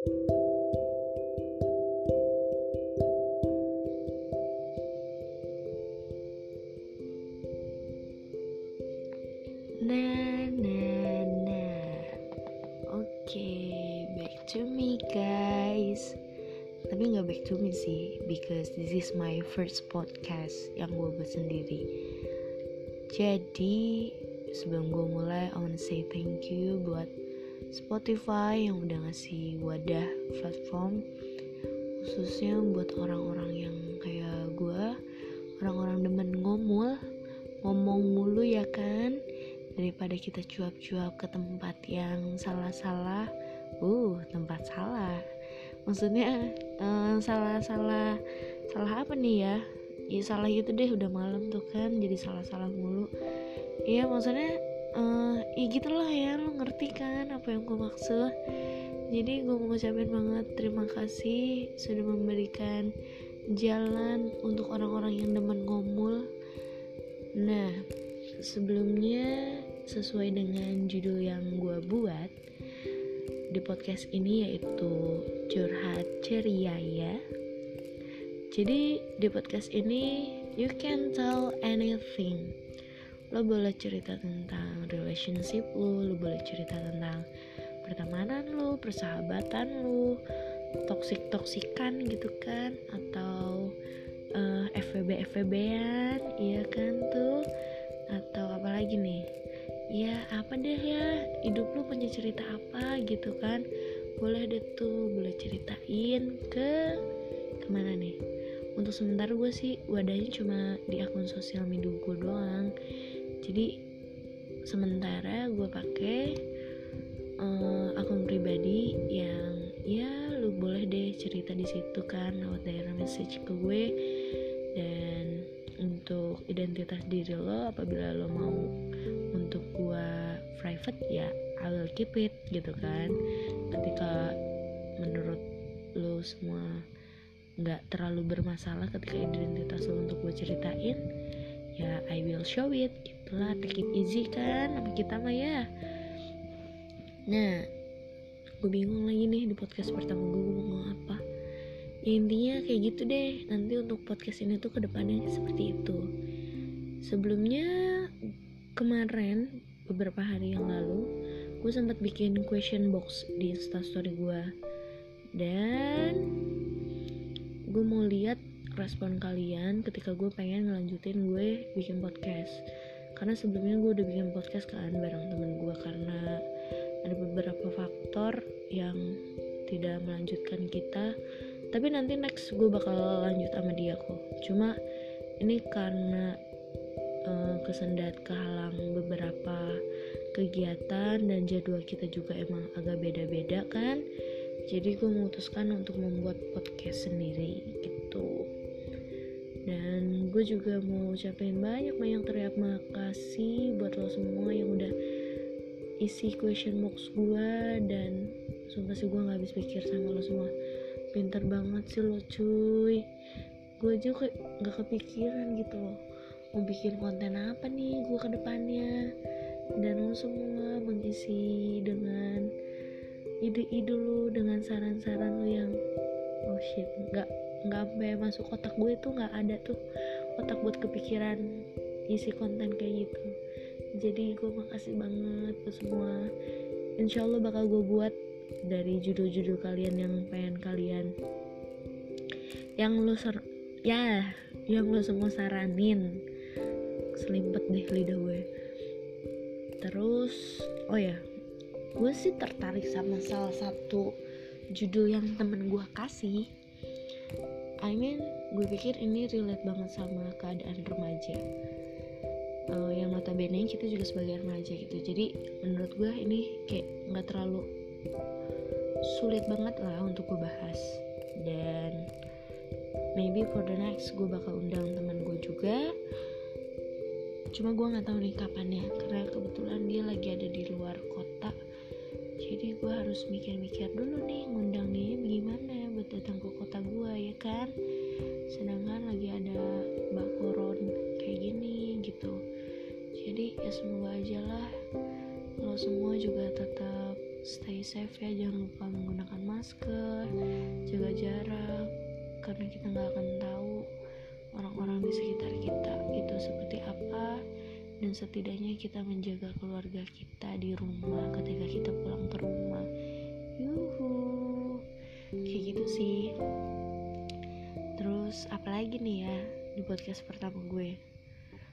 Nah, nah, nah. Oke, back to me guys. Tapi nggak back to me sih, because this is my first podcast yang gue buat sendiri. Jadi sebelum gue mulai, I wanna say thank you buat Spotify yang udah ngasih wadah platform khususnya buat orang-orang yang kayak gue, orang-orang demen ngomul, ngomong mulu ya kan? Daripada kita cuap-cuap ke tempat yang salah-salah. Uh tempat salah. Maksudnya salah-salah salah apa nih ya? Ya salah gitu deh udah malam tuh kan jadi salah-salah mulu. Iya maksudnya uh, ya gitulah ya lo ngerti kan apa yang gue maksud. Jadi gue mau ngucapin banget terima kasih sudah memberikan jalan untuk orang-orang yang demen ngomul nah sebelumnya sesuai dengan judul yang gue buat di podcast ini yaitu curhat ceria. Ya jadi di podcast ini you can tell anything. Lo boleh cerita tentang relationship lo lo boleh cerita tentang pertemanan lo persahabatan lo toksik toksikan gitu kan atau uh, FVB FVB-an iya kan tuh? Atau apa lagi nih? Ya apa deh ya hidup lu punya cerita apa gitu kan? Boleh deh tuh boleh ceritain ke ke mana nih? Untuk sementara gue sih wadahnya cuma di akun sosial media gue doang. Jadi sementara gue pakai uh, akun pribadi yang ya lu boleh deh cerita di situ kan lewat daerah message ke gue. Dan untuk identitas diri lo apabila lo mau untuk gua private ya I will keep it gitu kan. Ketika menurut lo semua nggak terlalu bermasalah ketika identitas lo untuk gue ceritain ya I will show it gitulah take it easy kan sama kita mah ya. Nah gue bingung lagi nih di podcast pertama gue gue mau ngomong apa. Ya intinya kayak gitu deh. Nanti untuk podcast ini tuh ke depannya seperti itu. Sebelumnya kemarin beberapa hari yang lalu gue sempat bikin question box di instastory gue dan gue mau lihat respon kalian ketika gue pengen ngelanjutin gue bikin podcast karena sebelumnya gue udah bikin podcast kan bareng temen gue karena ada beberapa faktor yang tidak melanjutkan kita. Tapi nanti next gue bakal lanjut sama dia kok. Cuma ini karena uh, kesendat kehalang beberapa kegiatan dan jadwal kita juga emang agak beda-beda kan. Jadi gue memutuskan untuk membuat podcast sendiri gitu dan gue juga mau ucapin banyak-banyak terima kasih buat lo semua yang udah isi question box gue dan sumpah sih gue gak habis pikir sama lo semua. Pinter banget sih lo cuy. Gue kayak gak kepikiran gitu loh. Mau bikin konten apa nih gue ke depannya? Dan lo semua mengisi dengan ide-ide lo dengan saran-saran lo yang oh shit nggak nggak sampai masuk otak gue tuh nggak ada tuh otak buat kepikiran isi konten kayak gitu. Jadi gue makasih banget ke semua. Insya Allah bakal gue buat dari judul-judul kalian yang pengen kalian yang lo ser ya yang lo semua saranin. Selimpet deh lidah gue. Terus oh ya gue sih tertarik sama salah satu judul yang temen gue kasih I mean gue pikir ini relate banget sama keadaan remaja. Uh, yang notabene kita juga sebagai remaja gitu. Jadi menurut gue ini kayak nggak terlalu sulit banget lah untuk gue bahas. Dan maybe for the next gue bakal undang teman gue juga. Cuma gue nggak tahu nih kapannya karena kebetulan dia lagi ada di luar kota. Jadi gue harus mikir-mikir dulu nih ngundang dia gimana safe ya jangan lupa menggunakan masker jaga jarak karena kita nggak akan tahu orang-orang di sekitar kita itu seperti apa. Dan setidaknya kita menjaga keluarga kita di rumah ketika kita pulang ke rumah. Yuhu. Kayak gitu sih. Terus apalagi nih ya di podcast pertama gue.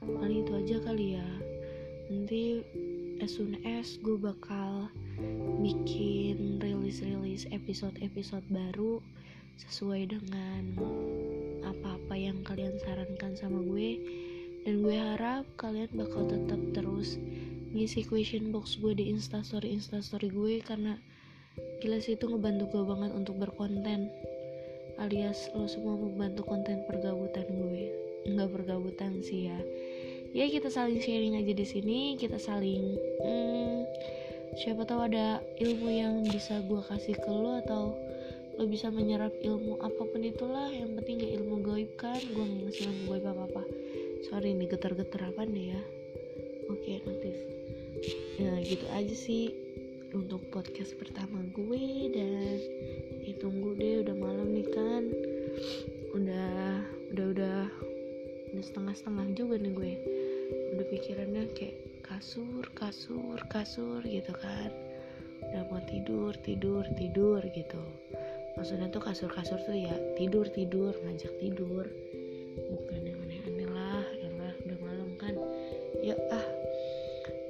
Paling itu aja kali ya. Nanti as soon as gue bakal bikin rilis-rilis episode-episode baru sesuai dengan apa-apa yang kalian sarankan sama gue. Dan gue harap kalian bakal tetap terus ngisi question box gue di instastory instastory gue karena gila sih itu ngebantu gue banget untuk berkonten alias lo semua membantu konten pergabutan gue. Nggak pergabutan sih ya ya kita saling sharing aja di sini kita saling hmm, siapa tahu ada ilmu yang bisa gue kasih ke lo atau lo bisa menyerap ilmu apa pun itulah. Yang penting gak ilmu gaib kan. Gue gak ngasih ilmu gaib apa apa sorry nih getar-getar apa nih ya? Oke okay, notif. Ya gitu aja sih untuk podcast pertama gue dan ditunggu deh udah malam nih kan kasur kasur kasur gitu kan. Udah mau tidur tidur tidur gitu. Maksudnya tuh kasur-kasur tuh ya tidur tidur ngajak tidur. Bukan yang aneh-aneh lah ya lah udah malam kan. Ya ah.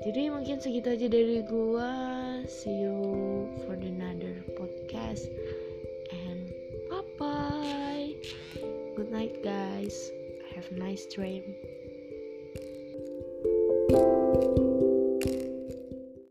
Jadi mungkin segitu aja dari gua. See you for another podcast. And bye bye good night guys. Have a nice dream